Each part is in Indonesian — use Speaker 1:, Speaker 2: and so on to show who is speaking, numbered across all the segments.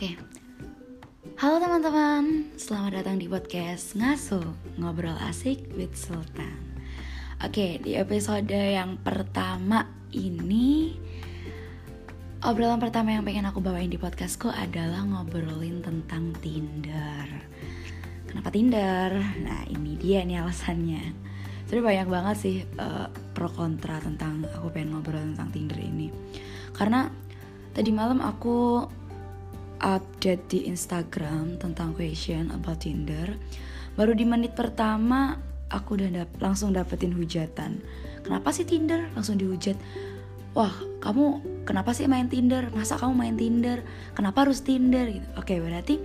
Speaker 1: Oke. Halo teman-teman, selamat datang di podcast Ngaso Ngobrol Asik with Sultan. Oke, di episode yang pertama ini obrolan pertama yang pengen aku bawain di podcastku adalah ngobrolin tentang Tinder. Kenapa Tinder? Nah, ini dia nih alasannya. Jadi banyak banget sih uh, pro kontra tentang aku pengen ngobrol tentang Tinder ini. Karena tadi malam aku update di Instagram tentang question about Tinder. Baru di menit pertama aku udah dap langsung dapetin hujatan. Kenapa sih Tinder? Langsung dihujat. Wah kamu kenapa sih main Tinder? Masa kamu main Tinder? Kenapa harus Tinder? Gitu. Oke berarti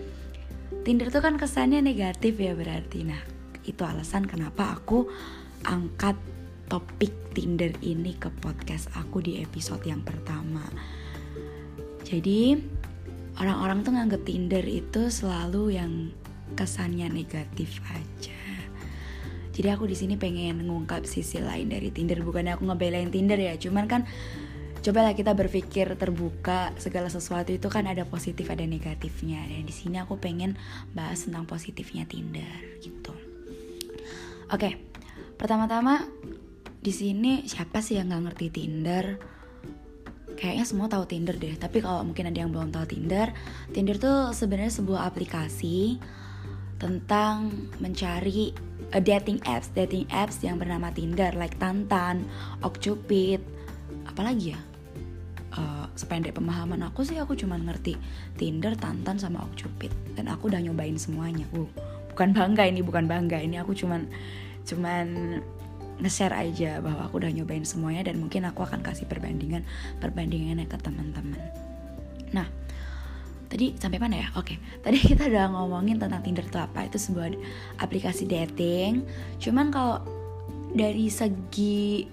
Speaker 1: Tinder tuh kan kesannya negatif ya berarti. Nah itu alasan kenapa aku angkat topik Tinder ini ke podcast aku di episode yang pertama. Jadi orang-orang tuh nganggep Tinder itu selalu yang kesannya negatif aja. Jadi aku di sini pengen ngungkap sisi lain dari Tinder, bukannya aku ngebelain Tinder ya, cuman kan cobalah kita berpikir terbuka segala sesuatu itu kan ada positif ada negatifnya dan di sini aku pengen bahas tentang positifnya Tinder gitu. Oke, pertama-tama di sini siapa sih yang nggak ngerti Tinder? Kayaknya semua tahu Tinder deh. Tapi kalau mungkin ada yang belum tahu Tinder Tinder tuh sebenarnya sebuah aplikasi tentang mencari a dating apps dating apps yang bernama Tinder like Tantan, Okcupid apalagi ya? Uh, sependek pemahaman aku sih aku cuma ngerti Tinder, Tantan sama Okcupid. Dan aku udah nyobain semuanya. Uh bukan bangga ini bukan bangga. Ini aku cuman cuman nge-share aja bahwa aku udah nyobain semuanya dan mungkin aku akan kasih perbandingan perbandingannya ke teman-teman. Nah, tadi sampai mana ya? Oke, tadi kita udah ngomongin tentang Tinder itu apa? Itu sebuah aplikasi dating. Cuman kalau dari segi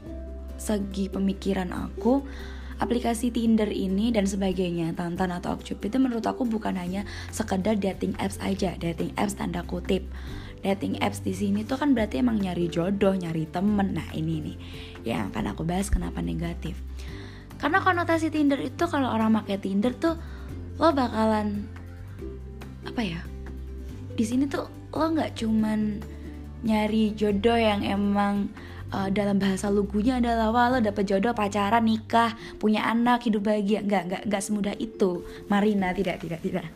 Speaker 1: segi pemikiran aku, aplikasi Tinder ini dan sebagainya, Tantan atau Okcup itu menurut aku bukan hanya sekedar dating apps aja, dating apps tanda kutip dating apps di sini tuh kan berarti emang nyari jodoh, nyari temen. Nah ini nih yang akan aku bahas kenapa negatif. Karena konotasi Tinder itu kalau orang pakai Tinder tuh lo bakalan apa ya? Di sini tuh lo nggak cuman nyari jodoh yang emang uh, dalam bahasa lugunya adalah wah lo dapet jodoh pacaran nikah punya anak hidup bahagia nggak nggak nggak semudah itu Marina tidak tidak tidak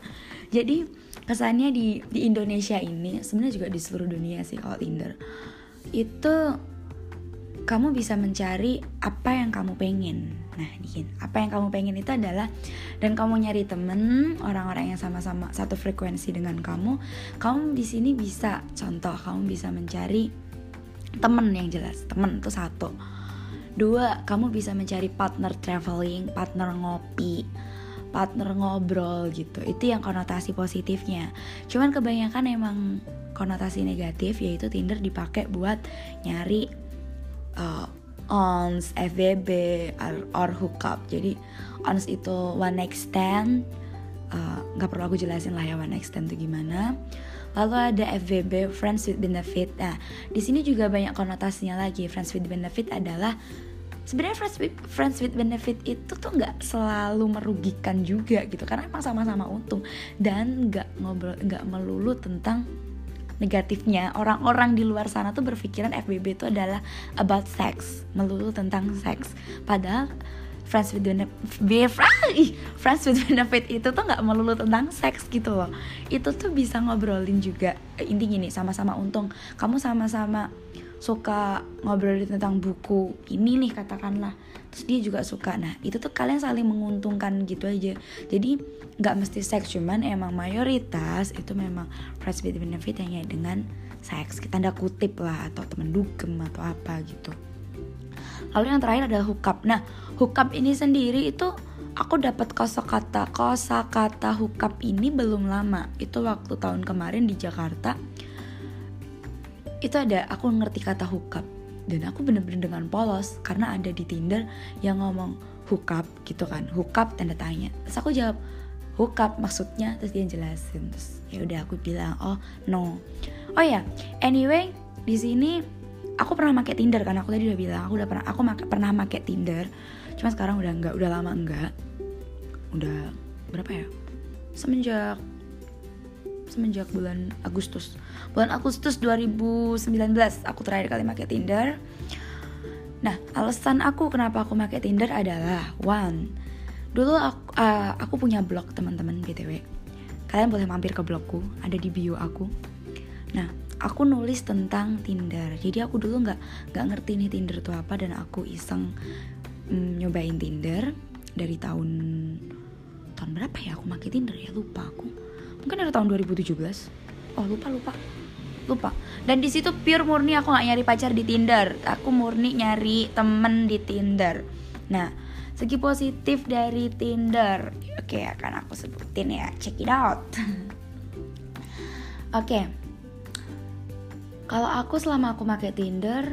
Speaker 1: jadi kesannya di di Indonesia ini sebenarnya juga di seluruh dunia sih kalau Tinder itu kamu bisa mencari apa yang kamu pengen. Nah, dingin. Apa yang kamu pengen itu adalah dan kamu nyari temen orang-orang yang sama-sama satu frekuensi dengan kamu. Kamu di sini bisa contoh kamu bisa mencari temen yang jelas. Temen itu satu. Dua, kamu bisa mencari partner traveling, partner ngopi partner ngobrol gitu. Itu yang konotasi positifnya. Cuman kebanyakan emang konotasi negatif yaitu Tinder dipakai buat nyari uh, ons, FVB, or, or hookup jadi ons itu one night stand uh, nggak uh, perlu aku jelasin lah ya one night stand itu gimana. Lalu ada FVB friends with benefit. Nah di sini juga banyak konotasinya lagi. Friends with benefit adalah sebenarnya friends with, friends with benefit itu tuh nggak selalu merugikan juga gitu karena emang sama-sama untung dan nggak ngobrol nggak melulu tentang negatifnya. Orang-orang di luar sana tuh berpikiran FBB itu adalah about sex melulu tentang seks padahal friends with benefit friends with benefit itu tuh nggak melulu tentang seks gitu loh. Itu tuh bisa ngobrolin juga intinya nih sama-sama untung. Kamu sama-sama suka ngobrolin tentang buku ini nih katakanlah. Terus dia juga suka. Nah itu tuh kalian saling menguntungkan gitu aja. Jadi nggak mesti seks cuman emang mayoritas itu memang friends with benefit hanya dengan seks. Kita tanda kutip lah atau temen dugem atau apa gitu. Lalu yang terakhir adalah hookup. Nah hookup ini sendiri itu aku dapat kosakata kosakata hookup ini belum lama. Itu waktu tahun kemarin di Jakarta itu ada aku ngerti kata hookup dan aku bener-bener dengan polos karena ada di Tinder yang ngomong hookup gitu kan. Hookup tanda tanya. Terus aku jawab hookup maksudnya? Terus dia jelasin. Terus ya udah aku bilang oh no. Oh ya anyway di sini aku pernah pakai Tinder kan? Aku tadi udah bilang aku udah pernah aku make, pernah pakai Tinder. Cuma sekarang udah enggak udah lama enggak udah berapa ya? Semenjak semenjak bulan Agustus. Bulan Agustus 2019 aku terakhir kali pakai Tinder. Nah alasan aku kenapa aku pakai Tinder adalah one dulu aku, uh, aku punya blog teman-teman btw kalian boleh mampir ke blogku ada di bio aku. Nah aku nulis tentang Tinder. Jadi aku dulu nggak nggak ngerti nih Tinder itu apa dan aku iseng mm, nyobain Tinder dari tahun tahun berapa ya aku pakai Tinder ya? Lupa aku mungkin dari tahun 2017 oh lupa lupa. Lupa. Dan di situ pure murni aku nggak nyari pacar di Tinder. Aku murni nyari temen di Tinder. Nah segi positif dari Tinder. Oke akan aku sebutin ya. Check it out. Oke. Kalau aku selama aku pakai Tinder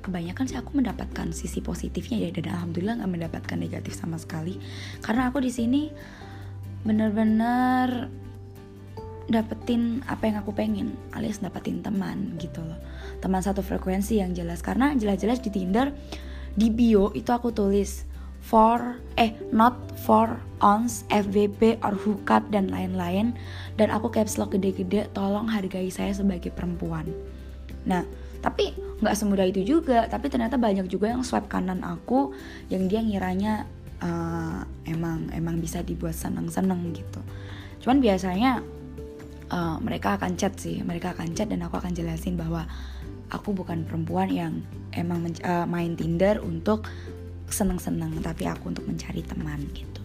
Speaker 1: kebanyakan sih aku mendapatkan sisi positifnya ya. Dan alhamdulillah nggak mendapatkan negatif sama sekali. Karena aku di sini bener-bener dapetin apa yang aku pengen alias dapetin teman gitu loh. Teman satu frekuensi yang jelas karena jelas-jelas di Tinder di bio itu aku tulis for eh not for ons FVP or hookup dan lain-lain. Dan aku caps lock gede-gede tolong hargai saya sebagai perempuan. Nah tapi nggak semudah itu juga. Tapi ternyata banyak juga yang swipe kanan aku yang dia ngiranya uh, emang emang bisa dibuat seneng-seneng gitu. Cuman biasanya uh, mereka akan chat sih mereka akan chat dan aku akan jelasin bahwa aku bukan perempuan yang emang uh, main Tinder untuk seneng-seneng tapi aku untuk mencari teman gitu.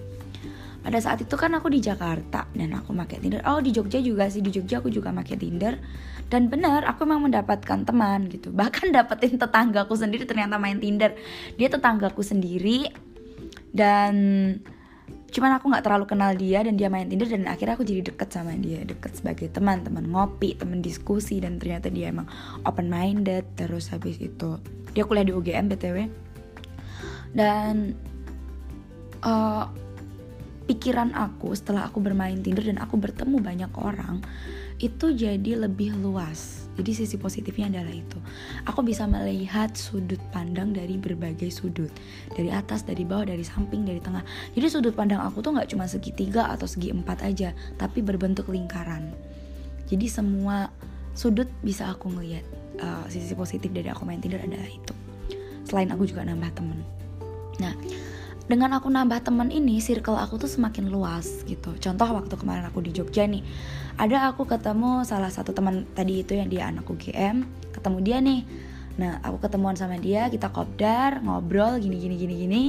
Speaker 1: Pada saat itu kan aku di Jakarta dan aku pakai Tinder. Oh di Jogja juga sih. Di Jogja aku juga pakai Tinder. Dan benar aku memang mendapatkan teman gitu. Bahkan dapetin tetanggaku sendiri ternyata main Tinder. Dia tetanggaku sendiri dan cuman aku nggak terlalu kenal dia dan dia main Tinder dan akhirnya aku jadi deket sama dia deket sebagai teman teman ngopi teman diskusi dan ternyata dia emang open minded terus habis itu dia kuliah di UGM btw dan uh, pikiran aku setelah aku bermain Tinder dan aku bertemu banyak orang itu jadi lebih luas. Jadi sisi positifnya adalah itu. Aku bisa melihat sudut pandang dari berbagai sudut. Dari atas, dari bawah, dari samping, dari tengah. Jadi sudut pandang aku tuh nggak cuma segi tiga atau segi empat aja, tapi berbentuk lingkaran. Jadi semua sudut bisa aku ngeliat. Uh, sisi positif dari aku main Tinder adalah itu. Selain aku juga nambah temen. Nah, dengan aku nambah temen ini, circle aku tuh semakin luas gitu. Contoh waktu kemarin aku di Jogja nih, ada aku ketemu salah satu teman tadi itu yang dia anak UGM, ketemu dia nih. Nah, aku ketemuan sama dia, kita kopdar, ngobrol gini gini gini gini,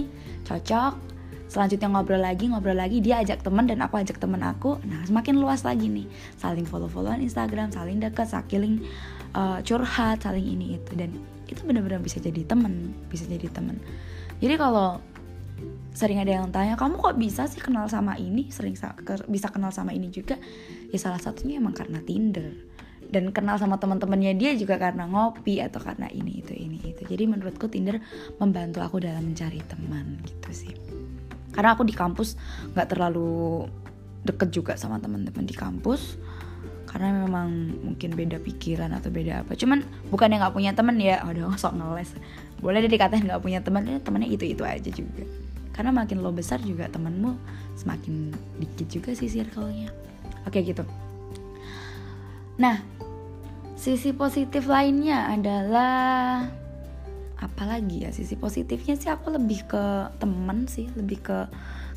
Speaker 1: cocok. Selanjutnya ngobrol lagi, ngobrol lagi, dia ajak teman dan aku ajak teman aku. Nah, semakin luas lagi nih. Saling follow-followan Instagram, saling deket, saling uh, curhat, saling ini itu dan itu benar-benar bisa jadi temen, bisa jadi temen jadi kalau sering ada yang tanya kamu kok bisa sih kenal sama ini? Sering bisa kenal sama ini juga? Ya salah satunya emang karena Tinder. Dan kenal sama teman-temannya dia juga karena ngopi atau karena ini itu ini itu. Jadi menurutku Tinder membantu aku dalam mencari teman gitu sih. Karena aku di kampus nggak terlalu deket juga sama teman-teman di kampus karena memang mungkin beda pikiran atau beda apa. Cuman bukan yang nggak punya teman ya aduh sok ngeles. Boleh deh dikatain nggak punya teman ya temannya itu itu aja juga karena makin lo besar juga temenmu semakin dikit juga sih circle-nya. Oke gitu. Nah sisi positif lainnya adalah apalagi ya? Sisi positifnya sih aku lebih ke temen sih lebih ke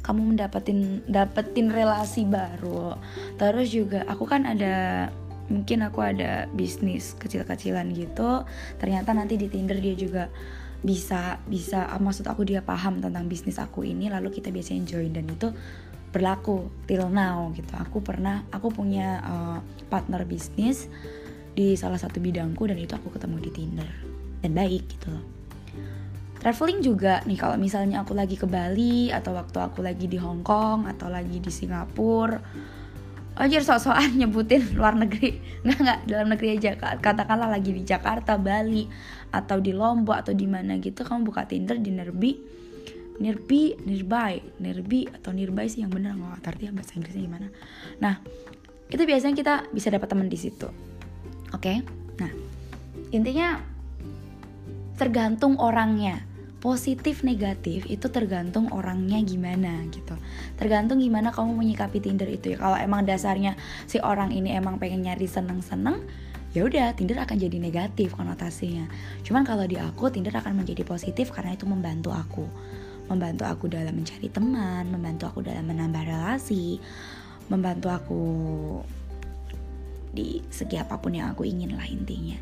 Speaker 1: kamu mendapetin dapetin relasi baru. Terus juga aku kan ada mungkin aku ada bisnis kecil-kecilan gitu. Ternyata nanti di Tinder dia juga bisa bisa ah, maksud aku dia paham tentang bisnis aku ini lalu kita biasanya join dan itu berlaku till now gitu. Aku pernah aku punya uh, partner bisnis di salah satu bidangku dan itu aku ketemu di Tinder. Dan baik gitu loh. Traveling juga nih kalau misalnya aku lagi ke Bali atau waktu aku lagi di Hong Kong atau lagi di Singapura Anjir sok-sokan nyebutin luar negeri. Nggak, nggak, dalam negeri aja. Katakanlah lagi di Jakarta, Bali Atau di Lombok atau di mana gitu Kamu buka Tinder di Nerbi. Nirbi, Nirbai Nirbi atau Nirbai sih yang bener nggak arti ya bahasa Inggrisnya gimana. Nah, itu biasanya kita bisa dapat teman di situ. Oke, okay? nah Intinya tergantung orangnya positif negatif itu tergantung orangnya gimana gitu. Tergantung gimana kamu menyikapi Tinder itu ya. Kalau emang dasarnya si orang ini emang pengen nyari seneng-seneng ya udah Tinder akan jadi negatif konotasinya. Cuman kalau di aku Tinder akan menjadi positif karena itu membantu aku. Membantu aku dalam mencari teman membantu aku dalam menambah relasi membantu aku di segi apa pun yang aku ingin lah intinya.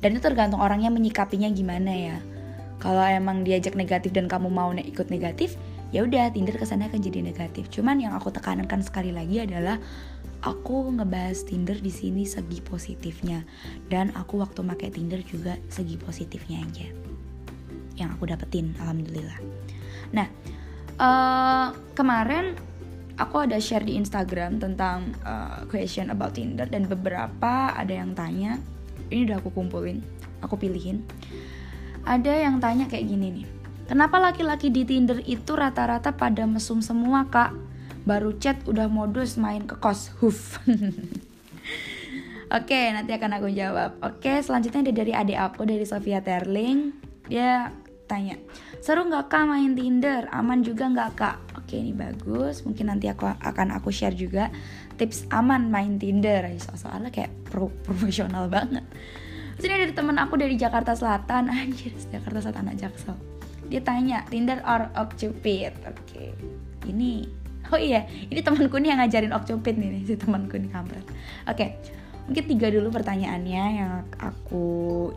Speaker 1: Dan itu tergantung orangnya menyikapinya gimana ya kalau emang diajak negatif dan kamu mau ikut negatif ya udah Tinder kesannya akan jadi negatif. Cuman yang aku tekankan sekali lagi adalah aku ngebahas Tinder di sini segi positifnya. Dan aku waktu pakai Tinder juga segi positifnya aja. Yang aku dapetin alhamdulillah. Nah uh, kemarin aku ada share di Instagram tentang uh, question about Tinder. Dan beberapa ada yang tanya ini udah aku kumpulin aku pilihin ada yang tanya kayak gini nih. Kenapa laki-laki di Tinder itu rata-rata pada mesum semua kak? Baru chat udah modus main ke kos. Huf. Oke, nanti akan aku jawab. Oke, selanjutnya ada dari adik aku dari Sofia Terling. Dia tanya, seru nggak kak main Tinder? Aman juga nggak kak? Oke, ini bagus. Mungkin nanti aku akan aku share juga tips aman main Tinder. Soalnya kayak pro profesional banget. Terus ini ada temen aku dari Jakarta Selatan. Anjir, Jakarta Selatan anak Jaksel. Dia tanya, Tinder or Okcupid Oke, okay. ini Oh iya, ini temanku nih yang ngajarin Okcupid nih, si temanku nih kampret. Oke, okay. mungkin tiga dulu pertanyaannya yang aku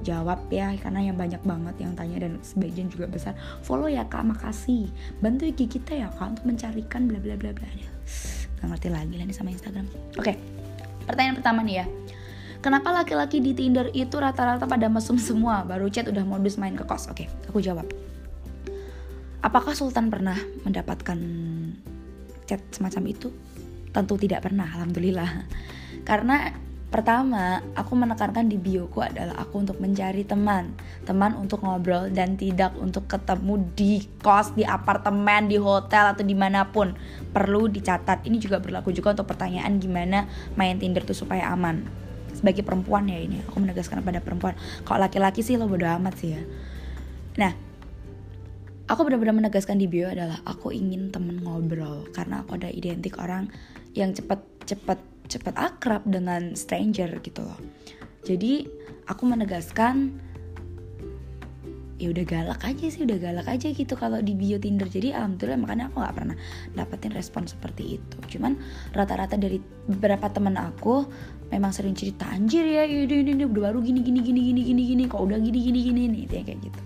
Speaker 1: jawab ya Karena yang banyak banget yang tanya dan sebagian juga besar. Follow ya kak, makasih. Bantu IG kita ya kak untuk mencarikan bla bla bla bla. Gak ngerti lagi lah nih sama Instagram. Oke, okay. pertanyaan pertama nih ya Kenapa laki-laki di Tinder itu rata-rata pada mesum semua? Baru chat udah modus main ke kos. Oke, aku jawab. Apakah Sultan pernah mendapatkan chat semacam itu? Tentu tidak pernah, alhamdulillah. Karena pertama, aku menekankan di bioku adalah aku untuk mencari teman, teman untuk ngobrol dan tidak untuk ketemu di kos, di apartemen, di hotel atau di mana pun. Perlu dicatat. Ini juga berlaku juga untuk pertanyaan gimana main Tinder tuh supaya aman sebagai perempuan ya ini. Aku menegaskan pada perempuan. Kalau laki-laki sih lo bodo amat sih ya. Nah aku benar-benar menegaskan di bio adalah aku ingin temen ngobrol. Karena aku ada identik orang yang cepet cepet cepet akrab dengan stranger gitu loh. Jadi aku menegaskan ya udah galak aja sih udah galak aja gitu kalau di bio Tinder. Jadi alhamdulillah makanya aku nggak pernah dapetin respon seperti itu. Cuman rata-rata dari beberapa teman aku memang sering cerita anjir ya ini ini, ini udah baru gini gini gini gini gini gini kok udah gini gini gini nih kayak gitu.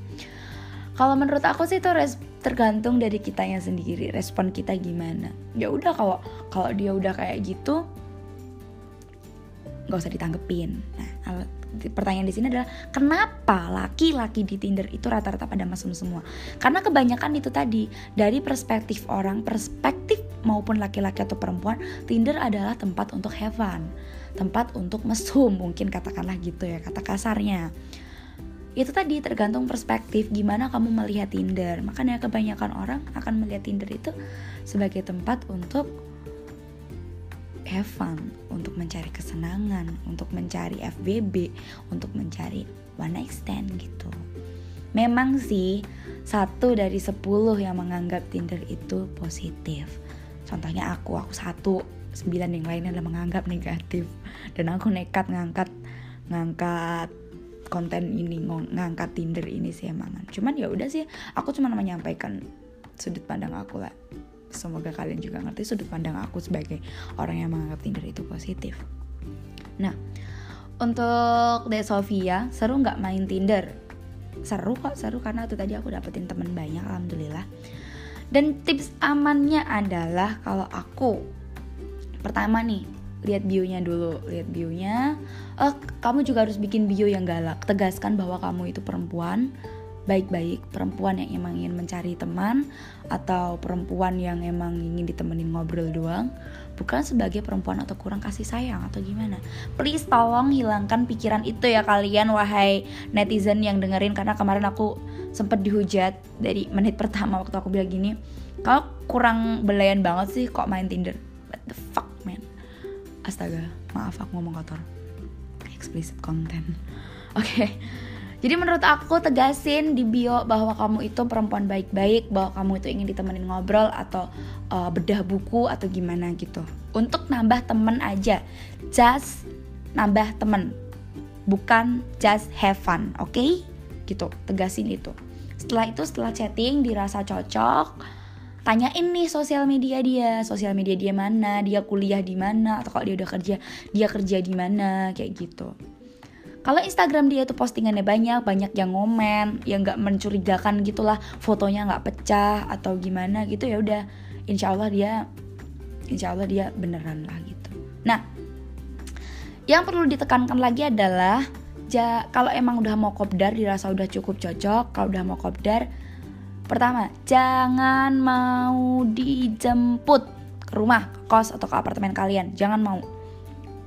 Speaker 1: Kalau menurut aku sih itu res tergantung dari kitanya sendiri respon kita gimana. Ya udah kalau kalau dia udah kayak gitu nggak usah ditanggepin. Nah pertanyaan di sini adalah kenapa laki-laki di Tinder itu rata-rata pada mesum semua? Karena kebanyakan itu tadi dari perspektif orang, perspektif maupun laki-laki atau perempuan, Tinder adalah tempat untuk have fun, tempat untuk mesum mungkin katakanlah gitu ya kata kasarnya. Itu tadi tergantung perspektif gimana kamu melihat Tinder. Makanya kebanyakan orang akan melihat Tinder itu sebagai tempat untuk have fun, untuk mencari kesenangan, untuk mencari FBB, untuk mencari one night stand gitu. Memang sih satu dari sepuluh yang menganggap Tinder itu positif. Contohnya aku, aku satu, sembilan yang lainnya adalah menganggap negatif. Dan aku nekat ngangkat ngangkat konten ini ngangkat Tinder ini sih emang. Cuman ya udah sih, aku cuma menyampaikan sudut pandang aku lah semoga kalian juga ngerti sudut pandang aku sebagai orang yang menganggap Tinder itu positif. Nah, untuk De Sofia, seru nggak main Tinder? Seru kok, seru karena itu tadi aku dapetin temen banyak, alhamdulillah. Dan tips amannya adalah kalau aku pertama nih lihat bionya dulu, lihat bionya. Eh, kamu juga harus bikin bio yang galak. Tegaskan bahwa kamu itu perempuan, baik-baik perempuan yang emang ingin mencari teman atau perempuan yang emang ingin ditemenin ngobrol doang bukan sebagai perempuan atau kurang kasih sayang atau gimana. Please tolong hilangkan pikiran itu ya kalian wahai netizen yang dengerin karena kemarin aku sempet dihujat dari menit pertama waktu aku bilang gini kalau kurang belayan banget sih kok main Tinder. What the fuck man? Astaga maaf aku ngomong kotor. Explicit content. Oke. okay jadi menurut aku tegasin di bio bahwa kamu itu perempuan baik-baik, bahwa kamu itu ingin ditemenin ngobrol atau uh, bedah buku atau gimana gitu. Untuk nambah temen aja, just nambah temen, bukan just have fun, oke? Okay? Gitu, tegasin itu. Setelah itu setelah chatting dirasa cocok, tanyain nih sosial media dia, sosial media dia mana, dia kuliah di mana, atau kalau dia udah kerja, dia kerja di mana, kayak gitu kalau Instagram dia tuh postingannya banyak banyak yang ngomen yang nggak mencurigakan gitulah fotonya nggak pecah atau gimana gitu ya udah insya Allah dia insya Allah dia beneran lah gitu. Nah yang perlu ditekankan lagi adalah ja, kalau emang udah mau kopdar dirasa udah cukup cocok kalau udah mau kopdar pertama jangan mau dijemput ke rumah ke kos atau ke apartemen kalian jangan mau.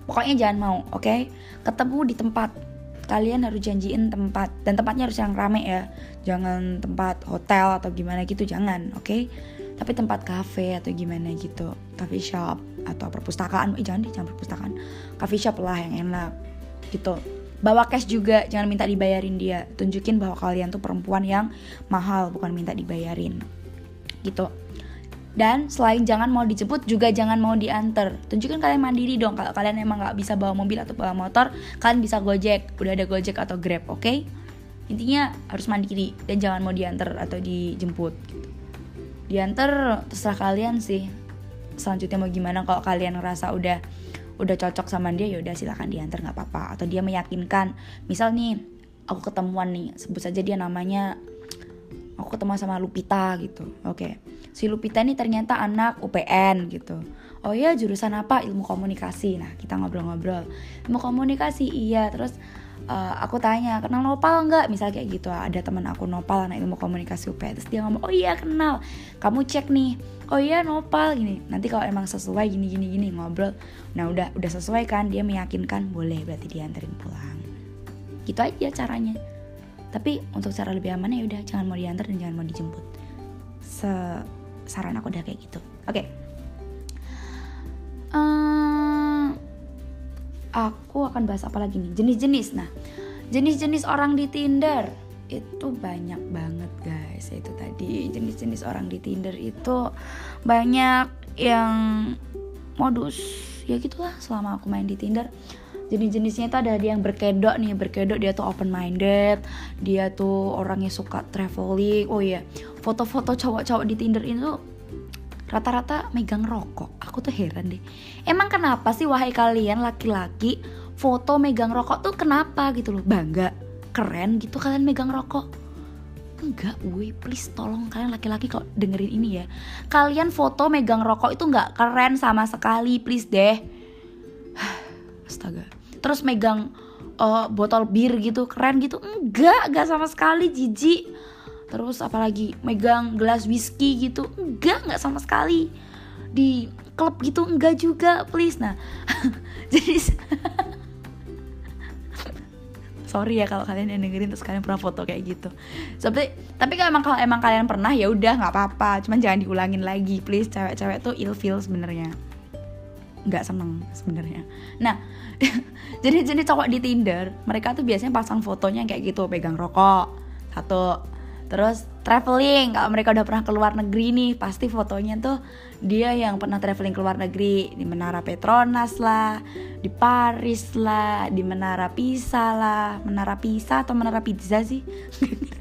Speaker 1: Pokoknya jangan mau oke? Okay? ketemu di tempat kalian harus janjiin tempat dan tempatnya harus yang rame ya. Jangan tempat hotel atau gimana gitu jangan oke? Okay? tapi tempat cafe atau gimana gitu coffee shop atau perpustakaan eh, jangan deh jangan perpustakaan coffee shop lah yang enak gitu. Bawa cash juga jangan minta dibayarin dia. Tunjukin bahwa kalian tuh perempuan yang mahal bukan minta dibayarin gitu dan selain jangan mau dijemput juga jangan mau diantar. Tunjukkan kalian mandiri dong. Kalau kalian emang nggak bisa bawa mobil atau bawa motor, kalian bisa gojek. Udah ada gojek atau grab, oke? Okay? Intinya harus mandiri dan jangan mau diantar atau dijemput. Gitu. Diantar terserah kalian sih. Selanjutnya mau gimana kalau kalian ngerasa udah udah cocok sama dia ya udah silakan diantar nggak apa-apa atau dia meyakinkan misal nih aku ketemuan nih sebut saja dia namanya aku ketemu sama Lupita gitu. Oke. Okay si Lupita ini ternyata anak UPN gitu. Oh iya jurusan apa? Ilmu komunikasi. Nah kita ngobrol-ngobrol. Ilmu komunikasi iya. Terus uh, aku tanya kenal Nopal nggak? Misal kayak gitu ada teman aku Nopal anak ilmu komunikasi UPN terus dia ngomong oh iya kenal. Kamu cek nih. Oh iya Nopal. Gini. Nanti kalau emang sesuai gini gini gini ngobrol. Nah udah udah sesuai kan dia meyakinkan boleh berarti dianterin pulang. Gitu aja caranya tapi untuk cara lebih aman ya udah jangan mau diantar dan jangan mau dijemput. Se saran aku udah kayak gitu. Oke. Okay. eh, aku akan bahas apa lagi nih? Jenis-jenis. Nah jenis-jenis orang di Tinder itu banyak banget guys. Itu tadi jenis-jenis orang di Tinder itu banyak yang modus ya gitulah selama aku main di Tinder jenis-jenisnya itu ada yang berkedok nih berkedok dia tuh open minded dia tuh orangnya suka traveling. Oh iya foto-foto cowok-cowok di Tinder itu rata-rata megang rokok. Aku tuh heran deh. Emang kenapa sih wahai kalian laki-laki foto megang rokok tuh kenapa gitu loh? Bangga keren gitu kalian megang rokok. Enggak woi please tolong kalian laki-laki kok dengerin ini ya. Kalian foto megang rokok itu enggak keren sama sekali please deh. Astaga terus megang uh, botol bir gitu keren gitu. Enggak enggak sama sekali jijik. Terus apalagi megang gelas whisky gitu enggak enggak sama sekali. Di klub gitu enggak juga please. Nah jadi sorry ya kalau kalian yang dengerin terus kalian pernah foto kayak gitu. Tapi tapi kalau emang kalau emang kalian pernah ya udah nggak apa-apa. Cuman jangan diulangin lagi please. Cewek-cewek tuh ill feel sebenarnya. Nggak seneng sebenarnya. Nah jadi jenis cowok di Tinder mereka tuh biasanya pasang fotonya kayak gitu pegang rokok satu. Terus traveling kalau mereka udah pernah keluar negeri nih pasti fotonya tuh dia yang pernah traveling keluar negeri. Di Menara Petronas lah di Paris lah di Menara Pisa lah. Menara Pisa atau Menara Pizza sih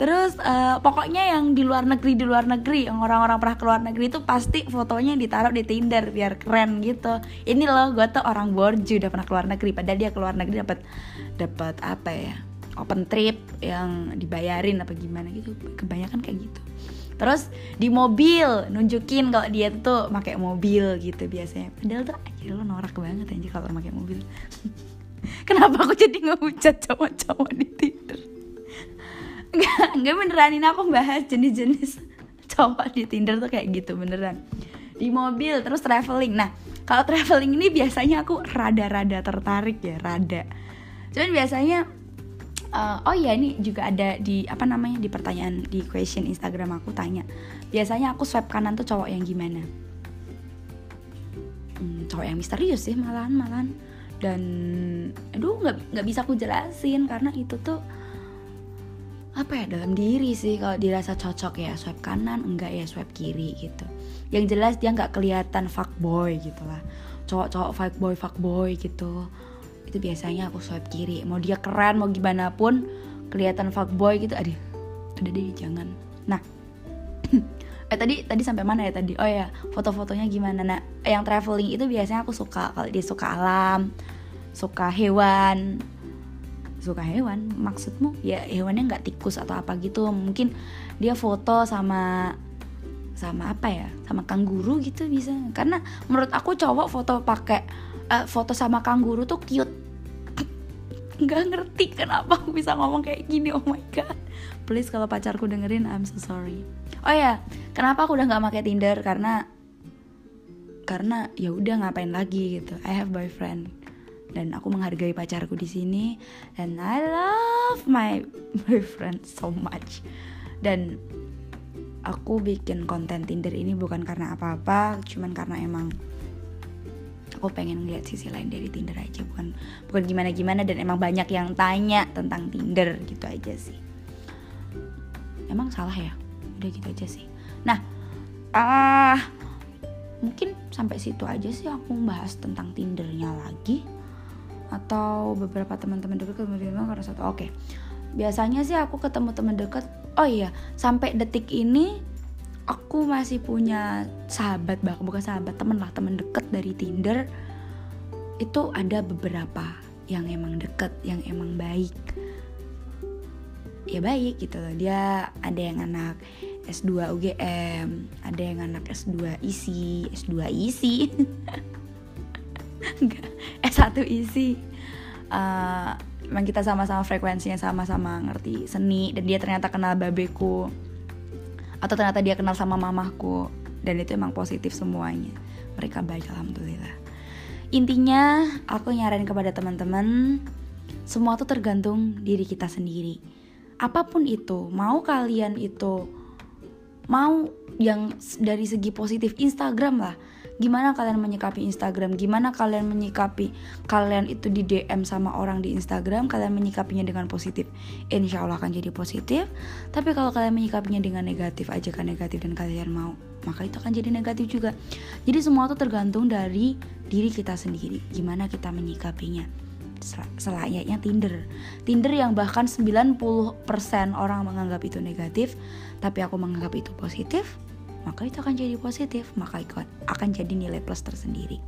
Speaker 1: Terus uh, pokoknya yang di luar negeri di luar negeri yang orang-orang pernah keluar negeri itu pasti fotonya ditaruh di Tinder biar keren gitu. Ini loh gue tuh orang borju udah pernah keluar negeri padahal dia keluar negeri dapat dapat apa ya open trip yang dibayarin apa gimana gitu. Kebanyakan kayak gitu. Terus di mobil nunjukin kalau dia tuh pakai mobil gitu biasanya. Padahal tuh aja lo norak banget aja kalau pakai mobil. Kenapa aku jadi ngehujat cowok-cowok di Tinder Enggak, enggak beneran. Ini aku bahas jenis-jenis cowok di Tinder tuh kayak gitu beneran. Di mobil terus traveling. Nah kalau traveling ini biasanya aku rada-rada tertarik ya, rada. Cuman biasanya uh, Oh ya ini juga ada di apa namanya di pertanyaan di question Instagram aku tanya. Biasanya aku swipe kanan tuh cowok yang gimana? Hmm, Cowok yang misterius sih malahan malahan dan aduh nggak nggak bisa aku jelasin karena itu tuh apa ya dalam diri sih kalau dirasa cocok ya swipe kanan enggak ya swipe kiri gitu. Yang jelas dia nggak kelihatan fuckboy gitu lah. Cowok-cowok fuckboy fuckboy gitu. Itu biasanya aku swipe kiri. Mau dia keren mau gimana pun kelihatan fuckboy gitu aduh udah deh jangan. Nah eh tadi tadi sampai mana ya tadi? Oh ya foto-fotonya gimana? Nah yang traveling itu biasanya aku suka. Kalau dia suka alam suka hewan suka hewan. Maksudmu? Ya hewannya nggak tikus atau apa gitu. Mungkin dia foto sama sama apa ya? Sama kanguru gitu bisa. Karena menurut aku cowok foto pakai uh, foto sama kanguru tuh cute. Nggak ngerti kenapa aku bisa ngomong kayak gini. Oh my god. Please kalau pacarku dengerin I'm so sorry. Oh ya kenapa aku udah nggak pakai Tinder? Karena karena ya udah ngapain lagi gitu. I have boyfriend dan aku menghargai pacarku di sini. Dan I love my boyfriend so much. Dan aku bikin konten Tinder ini bukan karena apa-apa cuman karena emang aku pengen ngeliat sisi lain dari Tinder aja. Bukan bukan gimana gimana dan emang banyak yang tanya tentang Tinder gitu aja sih. Emang salah ya? Udah gitu aja sih. Nah ah uh, mungkin sampai situ aja sih aku bahas tentang tindernya lagi atau beberapa teman-teman dekat kemudian karena satu oke okay. biasanya sih aku ketemu teman dekat oh iya sampai detik ini aku masih punya sahabat bahkan bukan sahabat temen lah teman dekat dari Tinder itu ada beberapa yang emang deket yang emang baik ya baik gitu loh dia ada yang anak S2 UGM ada yang anak S2 isi S2 isi S1 isi. Uh, emang kita sama-sama frekuensinya sama-sama ngerti seni dan dia ternyata kenal babeku atau ternyata dia kenal sama mamahku dan itu emang positif semuanya. Mereka baik alhamdulillah. Intinya aku nyaranin kepada teman-teman semua tuh tergantung diri kita sendiri. Apa pun itu mau kalian itu mau yang dari segi positif Instagram lah gimana kalian menyikapi Instagram? Gimana kalian menyikapi kalian itu di DM sama orang di Instagram? Kalian menyikapinya dengan positif? Insya Allah akan jadi positif. Tapi kalau kalian menyikapinya dengan negatif aja kan negatif dan kalian mau maka itu akan jadi negatif juga. Jadi semua itu tergantung dari diri kita sendiri. Gimana kita menyikapinya? Selayaknya Tinder. Tinder yang bahkan 90% orang menganggap itu negatif, tapi aku menganggap itu positif, maka itu akan jadi positif, maka akan jadi nilai plus tersendiri.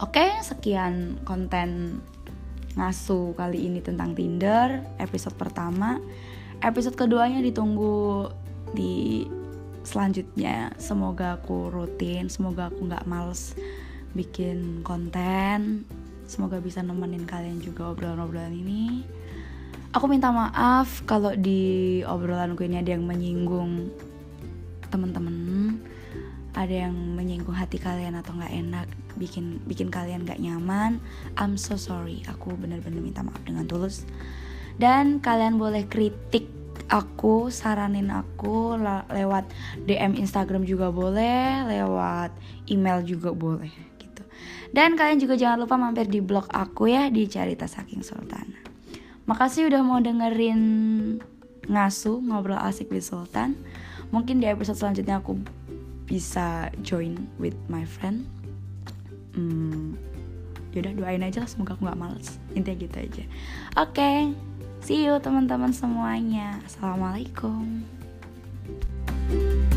Speaker 1: Oke, sekian konten ngasu kali ini tentang Tinder, episode pertama. Episode keduanya ditunggu di selanjutnya. Semoga aku rutin, semoga aku nggak males bikin konten Semoga bisa nemenin kalian juga obrolan-obrolan ini. Aku minta maaf kalau di obrolan gue ini ada yang menyinggung temen-temen, ada yang menyinggung hati kalian atau nggak enak, bikin bikin kalian nggak nyaman. I'm so sorry. Aku bener-bener minta maaf dengan tulus. Dan kalian boleh kritik aku, saranin aku lewat DM Instagram juga boleh, lewat email juga boleh. Dan kalian juga jangan lupa mampir di blog aku ya di Carita Saking Sultan. Makasih udah mau dengerin ngasu ngobrol asik with Sultan mungkin di episode selanjutnya aku bisa join with my friend. Hmm, yaudah doain aja lah semoga aku nggak males. Intinya gitu aja. Oke okay, see you teman-teman semuanya. Assalamualaikum. thank you